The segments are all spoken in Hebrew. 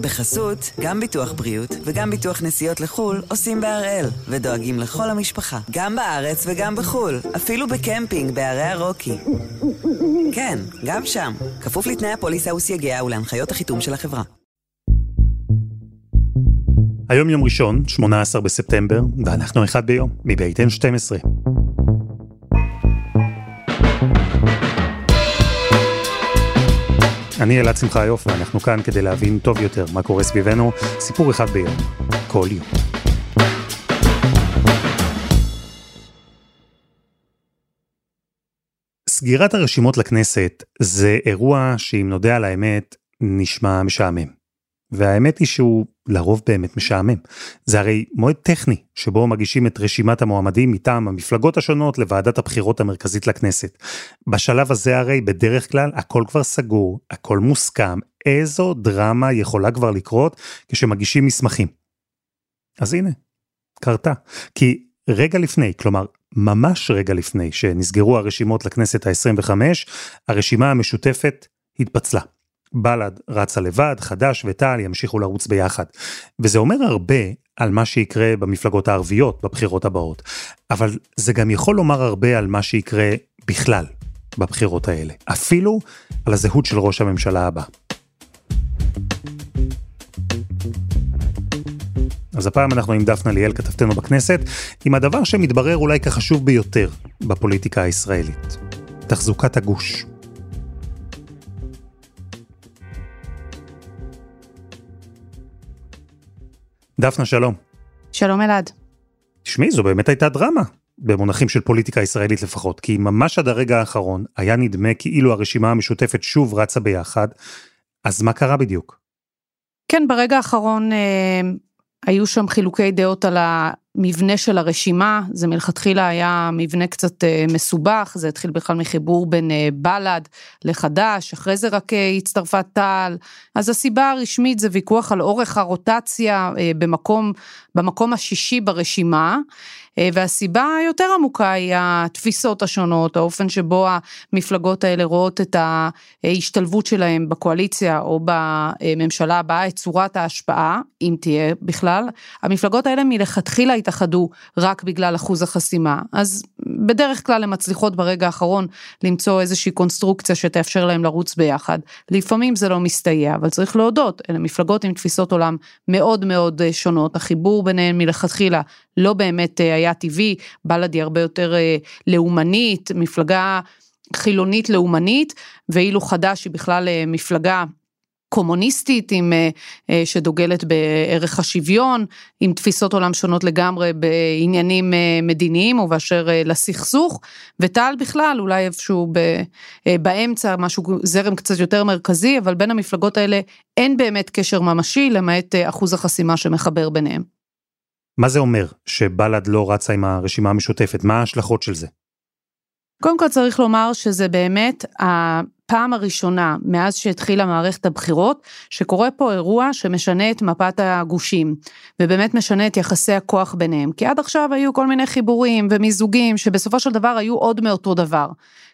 בחסות, גם ביטוח בריאות וגם ביטוח נסיעות לחו"ל עושים בהראל, ודואגים לכל המשפחה, גם בארץ וגם בחו"ל, אפילו בקמפינג בערי הרוקי. כן, גם שם, כפוף לתנאי הפוליסה וסייגיה ולהנחיות החיתום של החברה. היום יום ראשון, 18 בספטמבר, ואנחנו אחד ביום, מבית N12. אני אלעד שמחיוף, ואנחנו כאן כדי להבין טוב יותר מה קורה סביבנו, סיפור אחד ביום, כל יום. סגירת הרשימות לכנסת זה אירוע שאם נודה על האמת, נשמע משעמם. והאמת היא שהוא לרוב באמת משעמם. זה הרי מועד טכני, שבו מגישים את רשימת המועמדים מטעם המפלגות השונות לוועדת הבחירות המרכזית לכנסת. בשלב הזה הרי בדרך כלל הכל כבר סגור, הכל מוסכם, איזו דרמה יכולה כבר לקרות כשמגישים מסמכים. אז הנה, קרתה. כי רגע לפני, כלומר, ממש רגע לפני שנסגרו הרשימות לכנסת ה-25, הרשימה המשותפת התפצלה. בל"ד רצה לבד, חד"ש ותע"ל ימשיכו לרוץ ביחד. וזה אומר הרבה על מה שיקרה במפלגות הערביות בבחירות הבאות. אבל זה גם יכול לומר הרבה על מה שיקרה בכלל בבחירות האלה. אפילו על הזהות של ראש הממשלה הבא. אז הפעם אנחנו עם דפנה ליאל, כתבתנו בכנסת, עם הדבר שמתברר אולי כחשוב ביותר בפוליטיקה הישראלית. תחזוקת הגוש. דפנה, שלום. שלום אלעד. תשמעי, זו באמת הייתה דרמה, במונחים של פוליטיקה ישראלית לפחות, כי ממש עד הרגע האחרון היה נדמה כאילו הרשימה המשותפת שוב רצה ביחד, אז מה קרה בדיוק? כן, ברגע האחרון אה, היו שם חילוקי דעות על המבנה של הרשימה, זה מלכתחילה היה מבנה קצת אה, מסובך, זה התחיל בכלל מחיבור בין אה, בל"ד לחד"ש, אחרי זה רק אה, הצטרפה תע"ל, אז הסיבה הרשמית זה ויכוח על אורך הרוטציה במקום, במקום השישי ברשימה, והסיבה היותר עמוקה היא התפיסות השונות, האופן שבו המפלגות האלה רואות את ההשתלבות שלהם בקואליציה או בממשלה הבאה, את צורת ההשפעה, אם תהיה בכלל. המפלגות האלה מלכתחילה התאחדו רק בגלל אחוז החסימה, אז בדרך כלל הן מצליחות ברגע האחרון למצוא איזושהי קונסטרוקציה שתאפשר להם לרוץ ביחד. לפעמים זה לא מסתייע, אבל צריך להודות, אלה מפלגות עם תפיסות עולם מאוד מאוד אה, שונות, החיבור ביניהן מלכתחילה לא באמת אה, היה טבעי, בל"ד היא הרבה יותר אה, לאומנית, מפלגה חילונית לאומנית, ואילו חד"ש היא בכלל אה, מפלגה קומוניסטית עם, שדוגלת בערך השוויון, עם תפיסות עולם שונות לגמרי בעניינים מדיניים ובאשר לסכסוך, ותע"ל בכלל אולי איפשהו באמצע, משהו, זרם קצת יותר מרכזי, אבל בין המפלגות האלה אין באמת קשר ממשי למעט אחוז החסימה שמחבר ביניהם. מה זה אומר שבל"ד לא רצה עם הרשימה המשותפת? מה ההשלכות של זה? קודם כל צריך לומר שזה באמת הפעם הראשונה מאז שהתחילה מערכת הבחירות, שקורה פה אירוע שמשנה את מפת הגושים, ובאמת משנה את יחסי הכוח ביניהם. כי עד עכשיו היו כל מיני חיבורים ומיזוגים, שבסופו של דבר היו עוד מאותו דבר.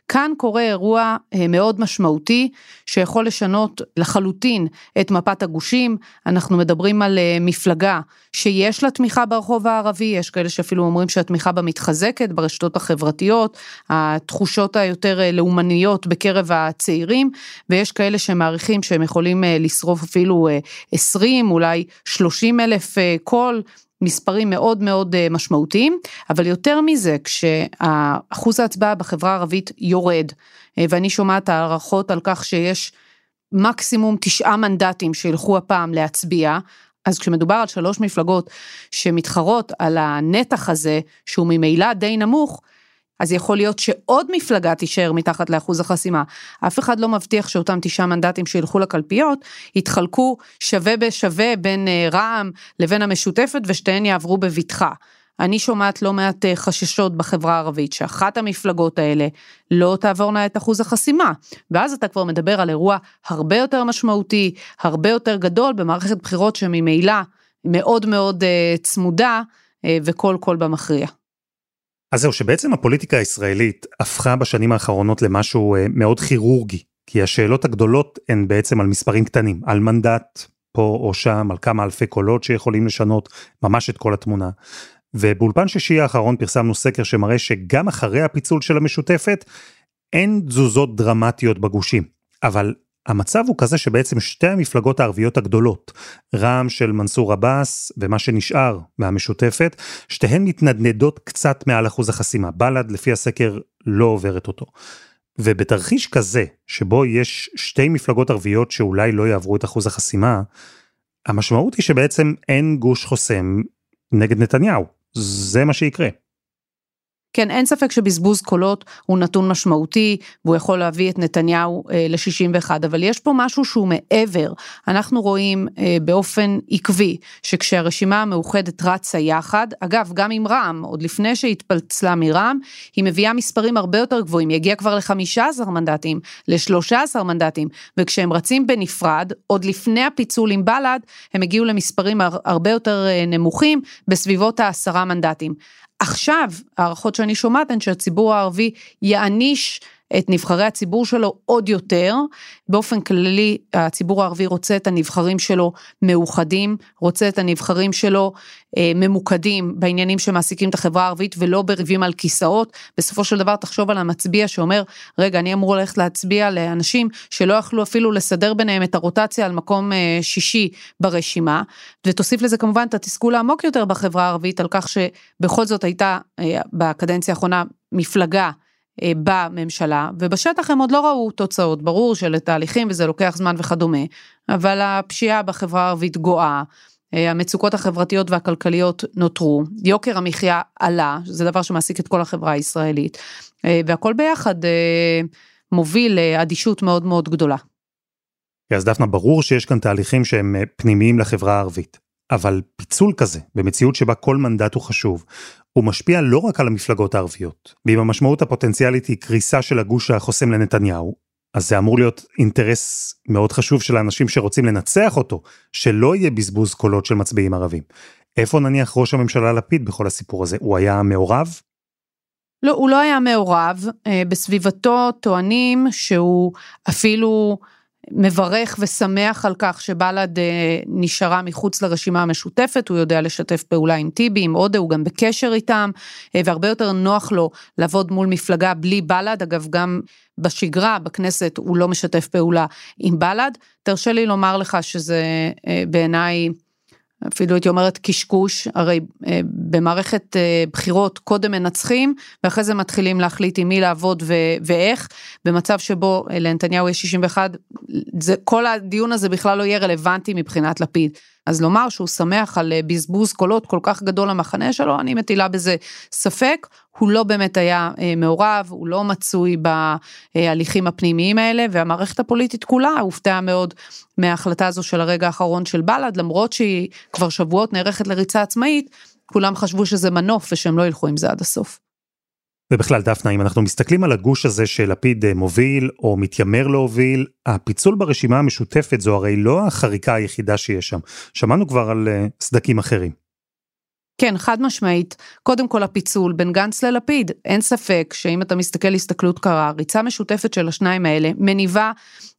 כאן קורה אירוע אה, מאוד משמעותי שיכול לשנות לחלוטין את מפת הגושים. אנחנו מדברים על אה, מפלגה שיש לה תמיכה ברחוב הערבי, יש כאלה שאפילו אומרים שהתמיכה בה מתחזקת ברשתות החברתיות, התחושות היותר אה, לאומניות בקרב הצעירים, ויש כאלה שמעריכים שהם יכולים לשרוף אפילו 20, אולי 30 אלף קול. מספרים מאוד מאוד אה, משמעותיים, אבל יותר מזה, כשאחוז ההצבעה בחברה הערבית יורד, אה, ואני שומעת הערכות על כך שיש מקסימום תשעה מנדטים שילכו הפעם להצביע, אז כשמדובר על שלוש מפלגות שמתחרות על הנתח הזה, שהוא ממילא די נמוך, אז יכול להיות שעוד מפלגה תישאר מתחת לאחוז החסימה. אף אחד לא מבטיח שאותם תשעה מנדטים שילכו לקלפיות, יתחלקו שווה בשווה בין אה, רע"מ לבין המשותפת ושתיהן יעברו בבטחה. אני שומעת לא מעט אה, חששות בחברה הערבית שאחת המפלגות האלה לא תעבורנה את אחוז החסימה, ואז אתה כבר מדבר על אירוע הרבה יותר משמעותי, הרבה יותר גדול במערכת בחירות שממילא מאוד מאוד אה, צמודה וכל קול במכריע. אז זהו, שבעצם הפוליטיקה הישראלית הפכה בשנים האחרונות למשהו אה, מאוד כירורגי, כי השאלות הגדולות הן בעצם על מספרים קטנים, על מנדט, פה או שם על כמה אלפי קולות שיכולים לשנות ממש את כל התמונה. ובאולפן שישי האחרון פרסמנו סקר שמראה שגם אחרי הפיצול של המשותפת, אין תזוזות דרמטיות בגושים. אבל המצב הוא כזה שבעצם שתי המפלגות הערביות הגדולות, רע"מ של מנסור עבאס ומה שנשאר מהמשותפת, שתיהן מתנדנדות קצת מעל אחוז החסימה. בל"ד לפי הסקר לא עוברת אותו. ובתרחיש כזה, שבו יש שתי מפלגות ערביות שאולי לא יעברו את אחוז החסימה, המשמעות היא שבעצם אין גוש חוסם נגד נתניהו. זה מה שיקרה. כן, אין ספק שבזבוז קולות הוא נתון משמעותי, והוא יכול להביא את נתניהו אה, ל-61, אבל יש פה משהו שהוא מעבר. אנחנו רואים אה, באופן עקבי, שכשהרשימה המאוחדת רצה יחד, אגב, גם עם רע"מ, עוד לפני שהתפצלה מרע"מ, היא מביאה מספרים הרבה יותר גבוהים, היא הגיעה כבר ל-15 מנדטים, ל-13 מנדטים, וכשהם רצים בנפרד, עוד לפני הפיצול עם בל"ד, הם הגיעו למספרים הרבה יותר אה, נמוכים, בסביבות העשרה מנדטים. עכשיו, הערכות שאני שומעת הן שהציבור הערבי יעניש את נבחרי הציבור שלו עוד יותר. באופן כללי, הציבור הערבי רוצה את הנבחרים שלו מאוחדים, רוצה את הנבחרים שלו אה, ממוקדים בעניינים שמעסיקים את החברה הערבית ולא בריבים על כיסאות. בסופו של דבר, תחשוב על המצביע שאומר, רגע, אני אמור ללכת להצביע לאנשים שלא יכלו אפילו לסדר ביניהם את הרוטציה על מקום אה, שישי ברשימה, ותוסיף לזה כמובן את התסכול העמוק יותר בחברה הערבית על כך שבכל זאת הייתה אה, בקדנציה האחרונה מפלגה בממשלה, ובשטח הם עוד לא ראו תוצאות, ברור שלתהליכים וזה לוקח זמן וכדומה, אבל הפשיעה בחברה הערבית גואה, אה, המצוקות החברתיות והכלכליות נותרו, יוקר המחיה עלה, זה דבר שמעסיק את כל החברה הישראלית, אה, והכל ביחד מוביל לאדישות מאוד מאוד גדולה. אז דפנה, ברור שיש כאן תהליכים שהם פנימיים לחברה הערבית. אבל פיצול כזה, במציאות שבה כל מנדט הוא חשוב, הוא משפיע לא רק על המפלגות הערביות. ואם המשמעות הפוטנציאלית היא קריסה של הגוש החוסם לנתניהו, אז זה אמור להיות אינטרס מאוד חשוב של האנשים שרוצים לנצח אותו, שלא יהיה בזבוז קולות של מצביעים ערבים. איפה נניח ראש הממשלה לפיד בכל הסיפור הזה? הוא היה מעורב? לא, הוא לא היה מעורב. אה, בסביבתו טוענים שהוא אפילו מברך ושמח על כך שבל"ד אה, נשארה מחוץ לרשימה המשותפת, הוא יודע לשתף פעולה עם טיבי, עם עודה, הוא גם בקשר איתם, אה, והרבה יותר נוח לו לעבוד מול מפלגה בלי בל"ד, אגב גם בשגרה, בכנסת, הוא לא משתף פעולה עם בל"ד. תרשה לי לומר לך שזה אה, בעיניי אפילו הייתי אומרת קשקוש, הרי אה, במערכת אה, בחירות קודם מנצחים ואחרי זה מתחילים להחליט עם מי לעבוד ו- ואיך, במצב שבו אה, לנתניהו יש 61, זה, כל הדיון הזה בכלל לא יהיה רלוונטי מבחינת לפיד. אז לומר שהוא שמח על בזבוז קולות כל כך גדול למחנה שלו, אני מטילה בזה ספק, הוא לא באמת היה מעורב, הוא לא מצוי בהליכים הפנימיים האלה, והמערכת הפוליטית כולה הופתעה מאוד מההחלטה הזו של הרגע האחרון של בל"ד, למרות שהיא כבר שבועות נערכת לריצה עצמאית, כולם חשבו שזה מנוף ושהם לא ילכו עם זה עד הסוף. ובכלל דפנה, אם אנחנו מסתכלים על הגוש הזה שלפיד אה, מוביל או מתיימר להוביל, הפיצול ברשימה המשותפת זו הרי לא החריקה היחידה שיש שם. שמענו כבר על אה, סדקים אחרים. כן, חד משמעית. קודם כל הפיצול בין גנץ ללפיד. אין ספק שאם אתה מסתכל הסתכלות קרה, ריצה משותפת של השניים האלה מניבה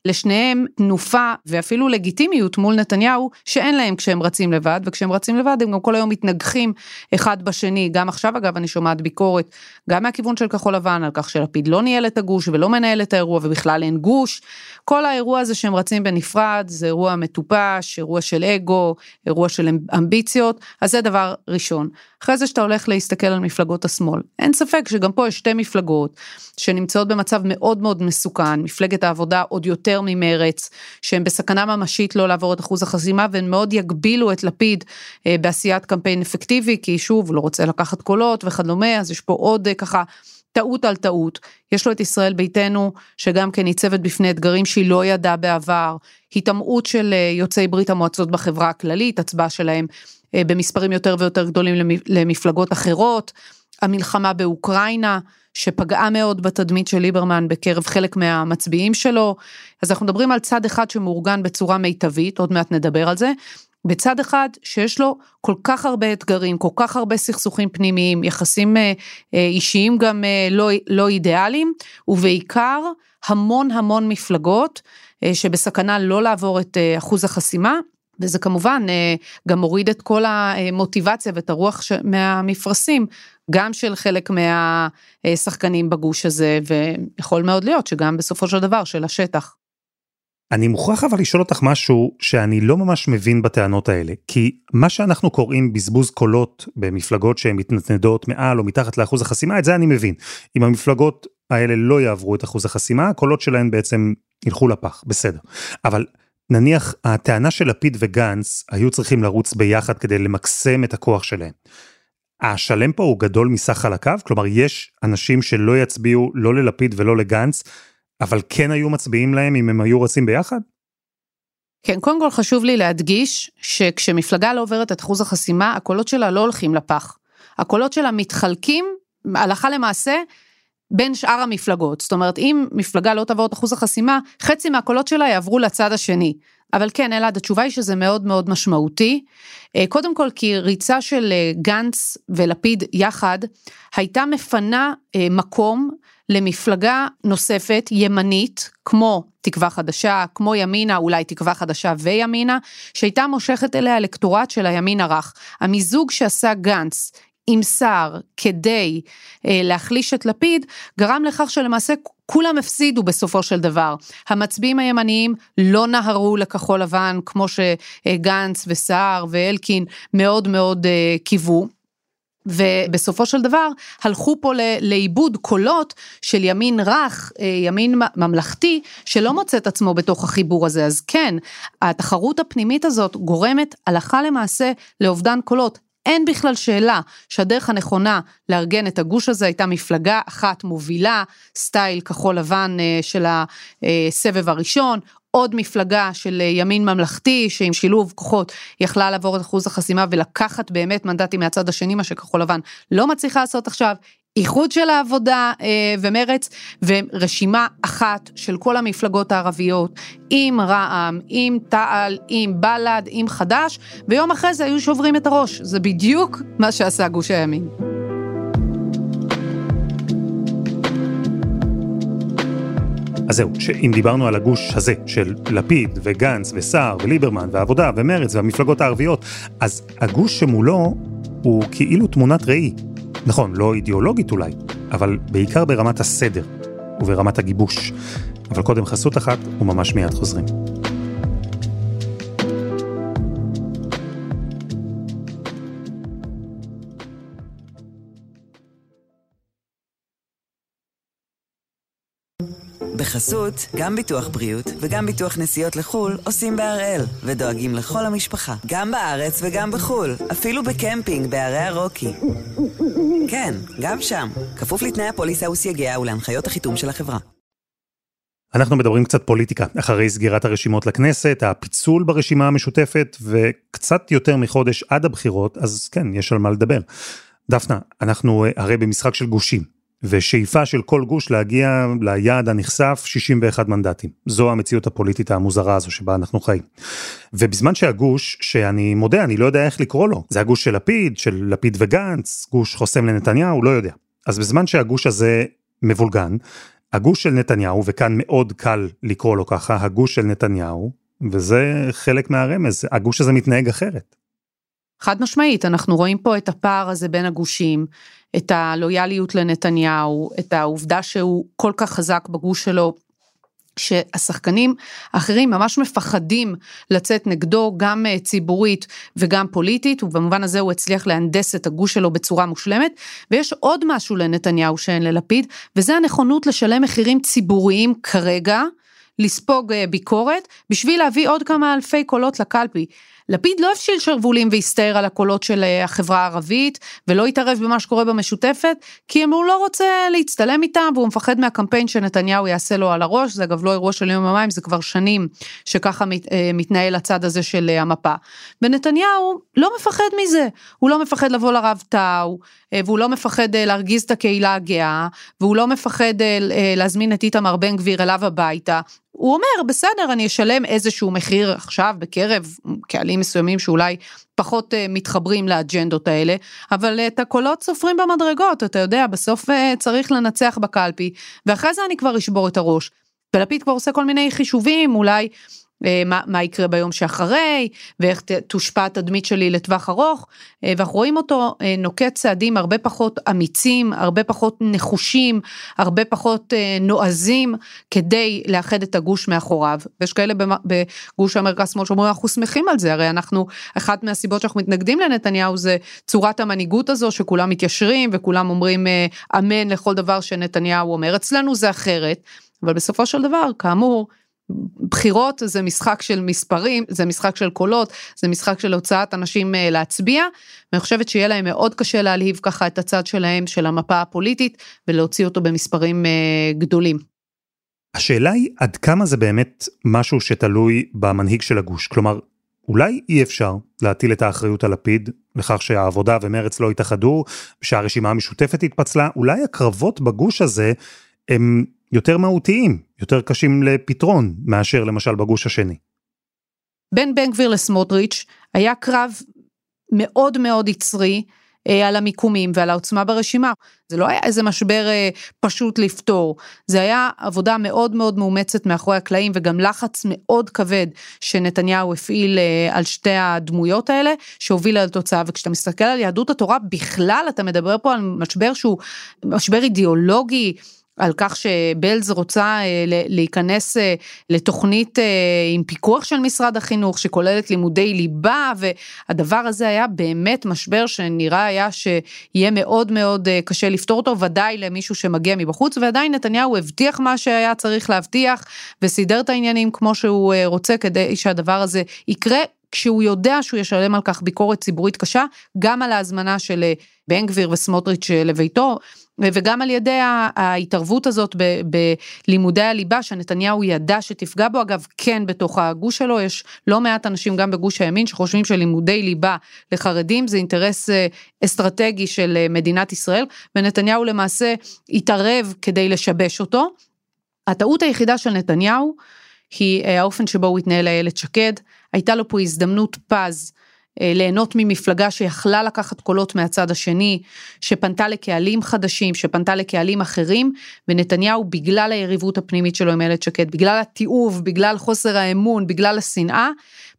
לשניהם תנופה ואפילו לגיטימיות מול נתניהו שאין להם כשהם רצים לבד, וכשהם רצים לבד הם גם כל היום מתנגחים אחד בשני. גם עכשיו אגב אני שומעת ביקורת, גם מהכיוון של כחול לבן, על כך שלפיד לא ניהל את הגוש ולא מנהל את האירוע ובכלל אין גוש. כל האירוע הזה שהם רצים בנפרד זה אירוע מטופש, אירוע של אגו, אירוע של אמ-, אמביציות, אז זה דבר ראשון. אחרי זה שאתה הולך להסתכל על מפלגות השמאל, אין ספק שגם פה יש שתי מפלגות שנמצאות במצב מאוד מאוד מסוכן, מפלגת העבודה עוד יותר ממרץ, שהן בסכנה ממשית לא לעבור את אחוז החסימה והן מאוד יגבילו את לפיד אה, בעשיית קמפיין אפקטיבי, כי שוב הוא לא רוצה לקחת קולות וכדומה, אז יש פה עוד אה, ככה טעות על טעות. יש לו את ישראל ביתנו, שגם כן ניצבת בפני אתגרים שהיא לא ידעה בעבר, היטמעות של אה, יוצאי ברית המועצות בחברה הכללית, הצבעה שלהם במספרים יותר ויותר גדולים למפלגות אחרות, המלחמה באוקראינה, שפגעה מאוד בתדמית של ליברמן בקרב חלק מהמצביעים שלו, אז אנחנו מדברים על צד אחד שמאורגן בצורה מיטבית, עוד מעט נדבר על זה, בצד אחד שיש לו כל כך הרבה אתגרים, כל כך הרבה סכסוכים פנימיים, יחסים אה, אה, אישיים גם אה, לא, לא אידיאליים, ובעיקר המון המון מפלגות שבסכנה לא לעבור את אחוז החסימה, וזה כמובן גם מוריד את כל המוטיבציה ואת הרוח מהמפרשים, גם של חלק מהשחקנים בגוש הזה, ויכול מאוד להיות שגם בסופו של דבר של השטח. אני מוכרח אבל לשאול אותך משהו שאני לא ממש מבין בטענות האלה, כי מה שאנחנו קוראים בזבוז קולות במפלגות שהן מתנדנדות מעל או מתחת לאחוז החסימה, את זה אני מבין. אם המפלגות האלה לא יעברו את אחוז החסימה, הקולות שלהן בעצם ילכו לפח, בסדר. אבל נניח הטענה של לפיד וגנץ היו צריכים לרוץ ביחד כדי למקסם את הכוח שלהם. השלם פה הוא גדול מסך חלקיו? כלומר, יש אנשים שלא יצביעו לא ללפיד ולא לגנץ, אבל כן היו מצביעים להם אם הם היו רצים ביחד? כן, קודם כל חשוב לי להדגיש שכשמפלגה לא עוברת את אחוז החסימה, הקולות שלה לא הולכים לפח. הקולות שלה מתחלקים, הלכה למעשה, בין שאר המפלגות. זאת אומרת, אם מפלגה לא תעבור את אחוז החסימה, חצי מהקולות שלה יעברו לצד השני. אבל כן, אלעד, התשובה היא שזה מאוד מאוד משמעותי. אה, קודם כל, כי ריצה של אה, גנץ ולפיד יחד, הייתה מפנה אה, מקום למפלגה נוספת, ימנית, כמו תקווה חדשה, כמו ימינה, אולי תקווה חדשה וימינה, שהייתה מושכת אליה אלקטורט של הימין הרך. המיזוג שעשה גנץ עם סער כדי אה, להחליש את לפיד, גרם לכך שלמעשה כולם הפסידו בסופו של דבר. המצביעים הימניים לא נהרו לכחול לבן כמו שגנץ וסער ואלקין מאוד מאוד אה, קיוו. ובסופו של דבר הלכו פה לאיבוד קולות של ימין רך, אה, ימין ממלכתי, שלא מוצא את עצמו בתוך החיבור הזה. אז כן, התחרות הפנימית הזאת גורמת הלכה למעשה לאובדן קולות. אין בכלל שאלה שהדרך הנכונה לארגן את הגוש הזה הייתה מפלגה אחת מובילה, סטייל כחול לבן אה, של הסבב הראשון, עוד מפלגה של ימין ממלכתי שעם שילוב כוחות יכלה לעבור את אחוז החסימה ולקחת באמת מנדטים מהצד השני מה שכחול לבן לא מצליחה לעשות עכשיו. איחוד של העבודה אה, ומרץ ורשימה אחת של כל המפלגות הערביות עם רע"מ, עם תע"ל, עם בל"ד, עם חד"ש ויום אחרי זה היו שוברים את הראש, זה בדיוק מה שעשה גוש הימין. אז זהו, שאם דיברנו על הגוש הזה של לפיד וגנץ וסער וליברמן והעבודה ומרץ והמפלגות הערביות, אז הגוש שמולו הוא כאילו תמונת ראי. נכון, לא אידיאולוגית אולי, אבל בעיקר ברמת הסדר וברמת הגיבוש. אבל קודם חסות אחת וממש מיד חוזרים. בחסות, גם ביטוח בריאות וגם ביטוח נסיעות לחו"ל עושים בהראל, ודואגים לכל המשפחה, גם בארץ וגם בחו"ל, אפילו בקמפינג בערי הרוקי. כן, גם שם, כפוף לתנאי הפוליסה וסייגיה ולהנחיות החיתום של החברה. אנחנו מדברים קצת פוליטיקה, אחרי סגירת הרשימות לכנסת, הפיצול ברשימה המשותפת, וקצת יותר מחודש עד הבחירות, אז כן, יש על מה לדבר. דפנה, אנחנו אה, הרי במשחק של גושים. ושאיפה של כל גוש להגיע ליעד הנחשף 61 מנדטים. זו המציאות הפוליטית המוזרה הזו שבה אנחנו חיים. ובזמן שהגוש, שאני מודה, אני לא יודע איך לקרוא לו, זה הגוש של לפיד, של לפיד וגנץ, גוש חוסם לנתניהו, לא יודע. אז בזמן שהגוש הזה מבולגן, הגוש של נתניהו, וכאן מאוד קל לקרוא לו ככה, הגוש של נתניהו, וזה חלק מהרמז, הגוש הזה מתנהג אחרת. חד משמעית, אנחנו רואים פה את הפער הזה בין הגושים, את הלויאליות לנתניהו, את העובדה שהוא כל כך חזק בגוש שלו, שהשחקנים האחרים ממש מפחדים לצאת נגדו גם אה, ציבורית וגם פוליטית ובמובן הזה הוא הצליח להנדס את הגוש שלו בצורה מושלמת ויש עוד משהו לנתניהו שאין ללפיד וזה הנכונות לשלם מחירים ציבוריים כרגע לספוג אה, ביקורת בשביל להביא עוד כמה אלפי קולות לקלפי. לפיד לא הפשיל שרוולים והסתער על הקולות של אה, החברה הערבית ולא התערב במה שקורה במשותפת כי הוא לא רוצה להצטלם איתם והוא מפחד מהקמפיין שנתניהו יעשה לו על הראש זה אגב לא אירוע של יום יומיים זה כבר שנים שככה מת, אה, מתנהל הצד הזה של המפה. ונתניהו לא מפחד מזה הוא לא מפחד לבוא לרב טאו והוא לא מפחד להרגיז את הקהילה הגאה והוא לא מפחד להזמין את איתמר בן גביר אליו הביתה הוא אומר, בסדר, אני אשלם איזשהו מחיר עכשיו בקרב קהלים מסוימים שאולי פחות uh, מתחברים לאג'נדות האלה, אבל uh, את הקולות סופרים במדרגות, אתה יודע, בסוף uh, צריך לנצח בקלפי, ואחרי זה אני כבר אשבור את הראש. ולפיד כבר עושה כל מיני חישובים, אולי אה, מה, מה יקרה ביום שאחרי, ואיך תושפע התדמית שלי לטווח ארוך, אה, ואנחנו רואים אותו אה, נוקט צעדים הרבה פחות אמיצים, הרבה פחות נחושים, הרבה פחות נועזים, כדי לאחד את הגוש מאחוריו. ויש כאלה בגוש המרכז שמאל שאומרים אנחנו שמחים על זה, הרי אנחנו, אחת מהסיבות שאנחנו מתנגדים לנתניהו זה צורת המנהיגות הזו, שכולם מתיישרים וכולם אומרים אמן לכל דבר שנתניהו אומר, אצלנו זה אחרת, אבל בסופו של דבר, כאמור, בחירות זה משחק של מספרים, זה משחק של קולות, זה משחק של הוצאת אנשים אה, להצביע, ואני חושבת שיהיה להם מאוד קשה להלהיב ככה את הצד שלהם של המפה הפוליטית ולהוציא אותו במספרים אה, גדולים. השאלה היא עד כמה זה באמת משהו שתלוי במנהיג של הגוש, כלומר אולי אי אפשר להטיל את האחריות על לפיד לכך שהעבודה ומרץ לא התאחדו, שהרשימה המשותפת התפצלה, אולי הקרבות בגוש הזה הם יותר מהותיים, יותר קשים לפתרון, מאשר למשל בגוש השני. בין בן גביר לסמוטריץ' היה קרב מאוד מאוד יצרי אה, על המיקומים ועל העוצמה ברשימה. זה לא היה איזה משבר אה, פשוט לפתור, זה היה עבודה מאוד מאוד מאומצת מאחורי הקלעים וגם לחץ מאוד כבד שנתניהו הפעיל אה, על שתי הדמויות האלה, שהובילה לתוצאה. וכשאתה מסתכל על יהדות התורה בכלל, אתה מדבר פה על משבר שהוא משבר אידיאולוגי. על כך שבלז רוצה אה, להיכנס אה, לתוכנית אה, עם פיקוח של משרד החינוך שכוללת לימודי ליבה והדבר הזה היה באמת משבר שנראה היה שיהיה מאוד מאוד קשה לפתור אותו ודאי למישהו שמגיע מבחוץ ועדיין נתניהו הבטיח מה שהיה צריך להבטיח וסידר את העניינים כמו שהוא רוצה כדי שהדבר הזה יקרה כשהוא יודע שהוא ישלם על כך ביקורת ציבורית קשה גם על ההזמנה של בן גביר וסמוטריץ' לביתו וגם על ידי ההתערבות הזאת בלימודי הליבה שנתניהו ידע שתפגע בו, אגב כן בתוך הגוש שלו, יש לא מעט אנשים גם בגוש הימין שחושבים שלימודי ליבה לחרדים זה אינטרס אה, אסטרטגי של אה, מדינת ישראל, ונתניהו למעשה התערב כדי לשבש אותו. הטעות היחידה של נתניהו היא אה, האופן שבו הוא התנהל לאיילת שקד, הייתה לו פה הזדמנות פז אה, ליהנות ממפלגה שיכלה לקחת קולות מהצד השני, שפנתה לקהלים חדשים, שפנתה לקהלים אחרים, ונתניהו בגלל היריבות הפנימית שלו עם איילת שקד, בגלל התיעוב, בגלל חוסר האמון, בגלל השנאה,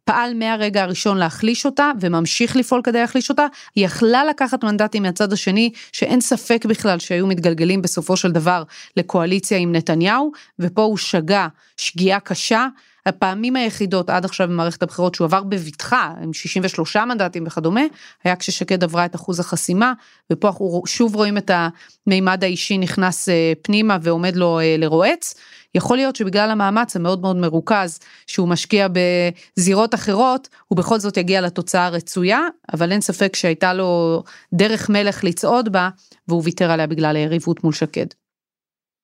פעל מהרגע הראשון להחליש אותה וממשיך לפעול כדי להחליש אותה, היא יכלה לקחת מנדטים מהצד השני שאין ספק בכלל שהיו מתגלגלים בסופו של דבר לקואליציה עם נתניהו, ופה הוא שגה שגיאה קשה. הפעמים היחידות עד עכשיו במערכת הבחירות שהוא עבר בבטחה עם 63 מנדטים וכדומה, היה כששקד עברה את אחוז החסימה, ופה אנחנו שוב רואים את המימד האישי נכנס אה, פנימה ועומד לו אה, לרועץ. יכול להיות שבגלל המאמץ המאוד מאוד מרוכז שהוא משקיע בזירות אחרות, הוא בכל זאת יגיע לתוצאה הרצויה, אבל אין ספק שהייתה לו דרך מלך לצעוד בה, והוא ויתר עליה בגלל היריבות מול שקד.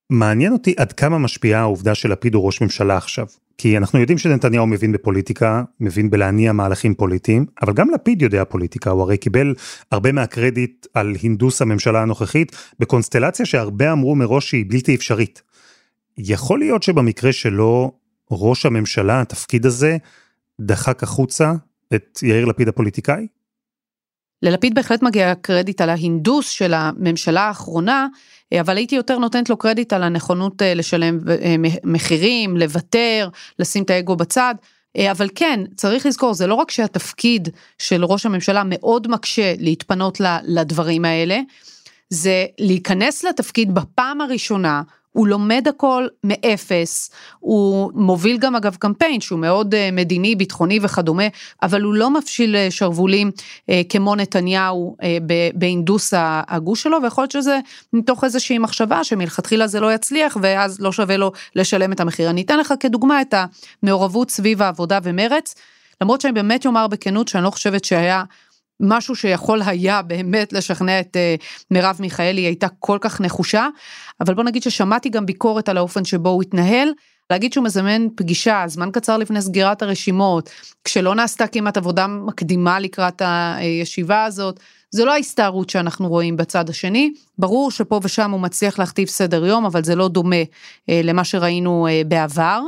מעניין אותי עד כמה משפיעה העובדה שלפיד הוא ראש ממשלה עכשיו. כי אנחנו יודעים שנתניהו מבין בפוליטיקה, מבין בלהניע מהלכים פוליטיים, אבל גם לפיד יודע פוליטיקה, הוא הרי קיבל הרבה מהקרדיט על הנדוס הממשלה הנוכחית, בקונסטלציה שהרבה אמרו מראש שהיא בלתי אפשרית. יכול להיות שבמקרה שלו, ראש הממשלה, התפקיד הזה, דחק החוצה את יאיר לפיד הפוליטיקאי? ללפיד בהחלט מגיע קרדיט על ההינדוס של הממשלה האחרונה, אבל הייתי יותר נותנת לו קרדיט על הנכונות אה, לשלם אה, מחירים, לוותר, לשים את האגו בצד. אה, אבל כן, צריך לזכור, זה לא רק שהתפקיד של ראש הממשלה מאוד מקשה להתפנות לדברים האלה, זה להיכנס לתפקיד בפעם הראשונה, הוא לומד הכל מאפס, הוא מוביל גם אגב קמפיין שהוא מאוד uh, מדיני, ביטחוני וכדומה, אבל הוא לא מפשיל uh, שרוולים uh, כמו נתניהו בהינדוס הגוש שלו, ויכול להיות שזה מתוך איזושהי מחשבה שמלכתחילה זה לא יצליח ואז לא שווה לו לשלם את המחיר. אני אתן לך כדוגמה את המעורבות סביב העבודה ומרץ, למרות שאני באמת אומר בכנות שאני לא חושבת שהיה משהו שיכול היה באמת לשכנע את uh, מרב מיכאלי, הייתה כל כך נחושה, אבל בוא נגיד ששמעתי גם ביקורת על האופן שבו הוא התנהל, להגיד שהוא מזמן פגישה זמן קצר לפני סגירת הרשימות, כשלא נעשתה כמעט עבודה מקדימה לקראת הישיבה הזאת, זה לא ההסתערות שאנחנו רואים בצד השני, ברור שפה ושם הוא מצליח להכתיב סדר יום, אבל זה לא דומה אה, למה שראינו אה, בעבר.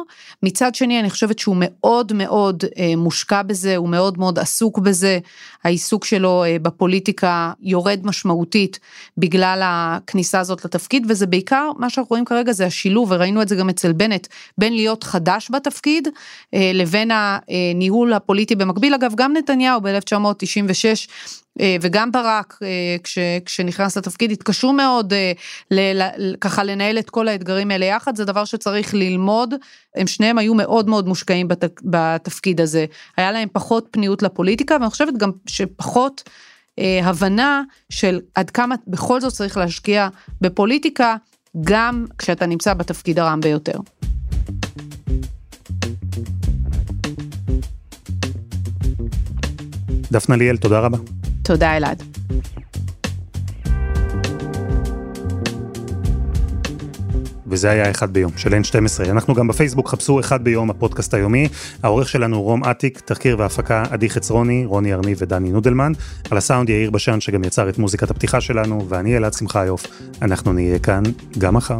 מצד שני, אני חושבת שהוא מאוד מאוד אה, מושקע בזה, הוא מאוד מאוד עסוק בזה, העיסוק שלו אה, בפוליטיקה יורד משמעותית בגלל הכניסה הזאת לתפקיד, וזה בעיקר, מה שאנחנו רואים כרגע זה השילוב, וראינו את זה גם אצל בנט, בין להיות חדש בתפקיד, אה, לבין הניהול הפוליטי במקביל. אגב, גם נתניהו ב-1996, אה, וגם ברק אה, כש, כשנכנס לתפקיד התקשו מאוד אה, ל, ככה לנהל את כל האתגרים האלה יחד זה דבר שצריך ללמוד הם שניהם היו מאוד מאוד מושקעים בת, בתפקיד הזה היה להם פחות פניות לפוליטיקה ואני חושבת גם שפחות אה, הבנה של עד כמה בכל זאת צריך להשקיע בפוליטיקה גם כשאתה נמצא בתפקיד הרם ביותר. דפנה ליאל, תודה רבה. תודה אלעד. וזה היה אחד ביום של N12. אנחנו גם בפייסבוק, חפשו אחד ביום הפודקאסט היומי. העורך שלנו רום אטיק, תחקיר והפקה עדי חצרוני, רוני ארניב ודני נודלמן. על הסאונד יאיר בשן שגם יצר את מוזיקת הפתיחה שלנו, ואני אלעד שמחיוף. אנחנו נהיה כאן גם מחר.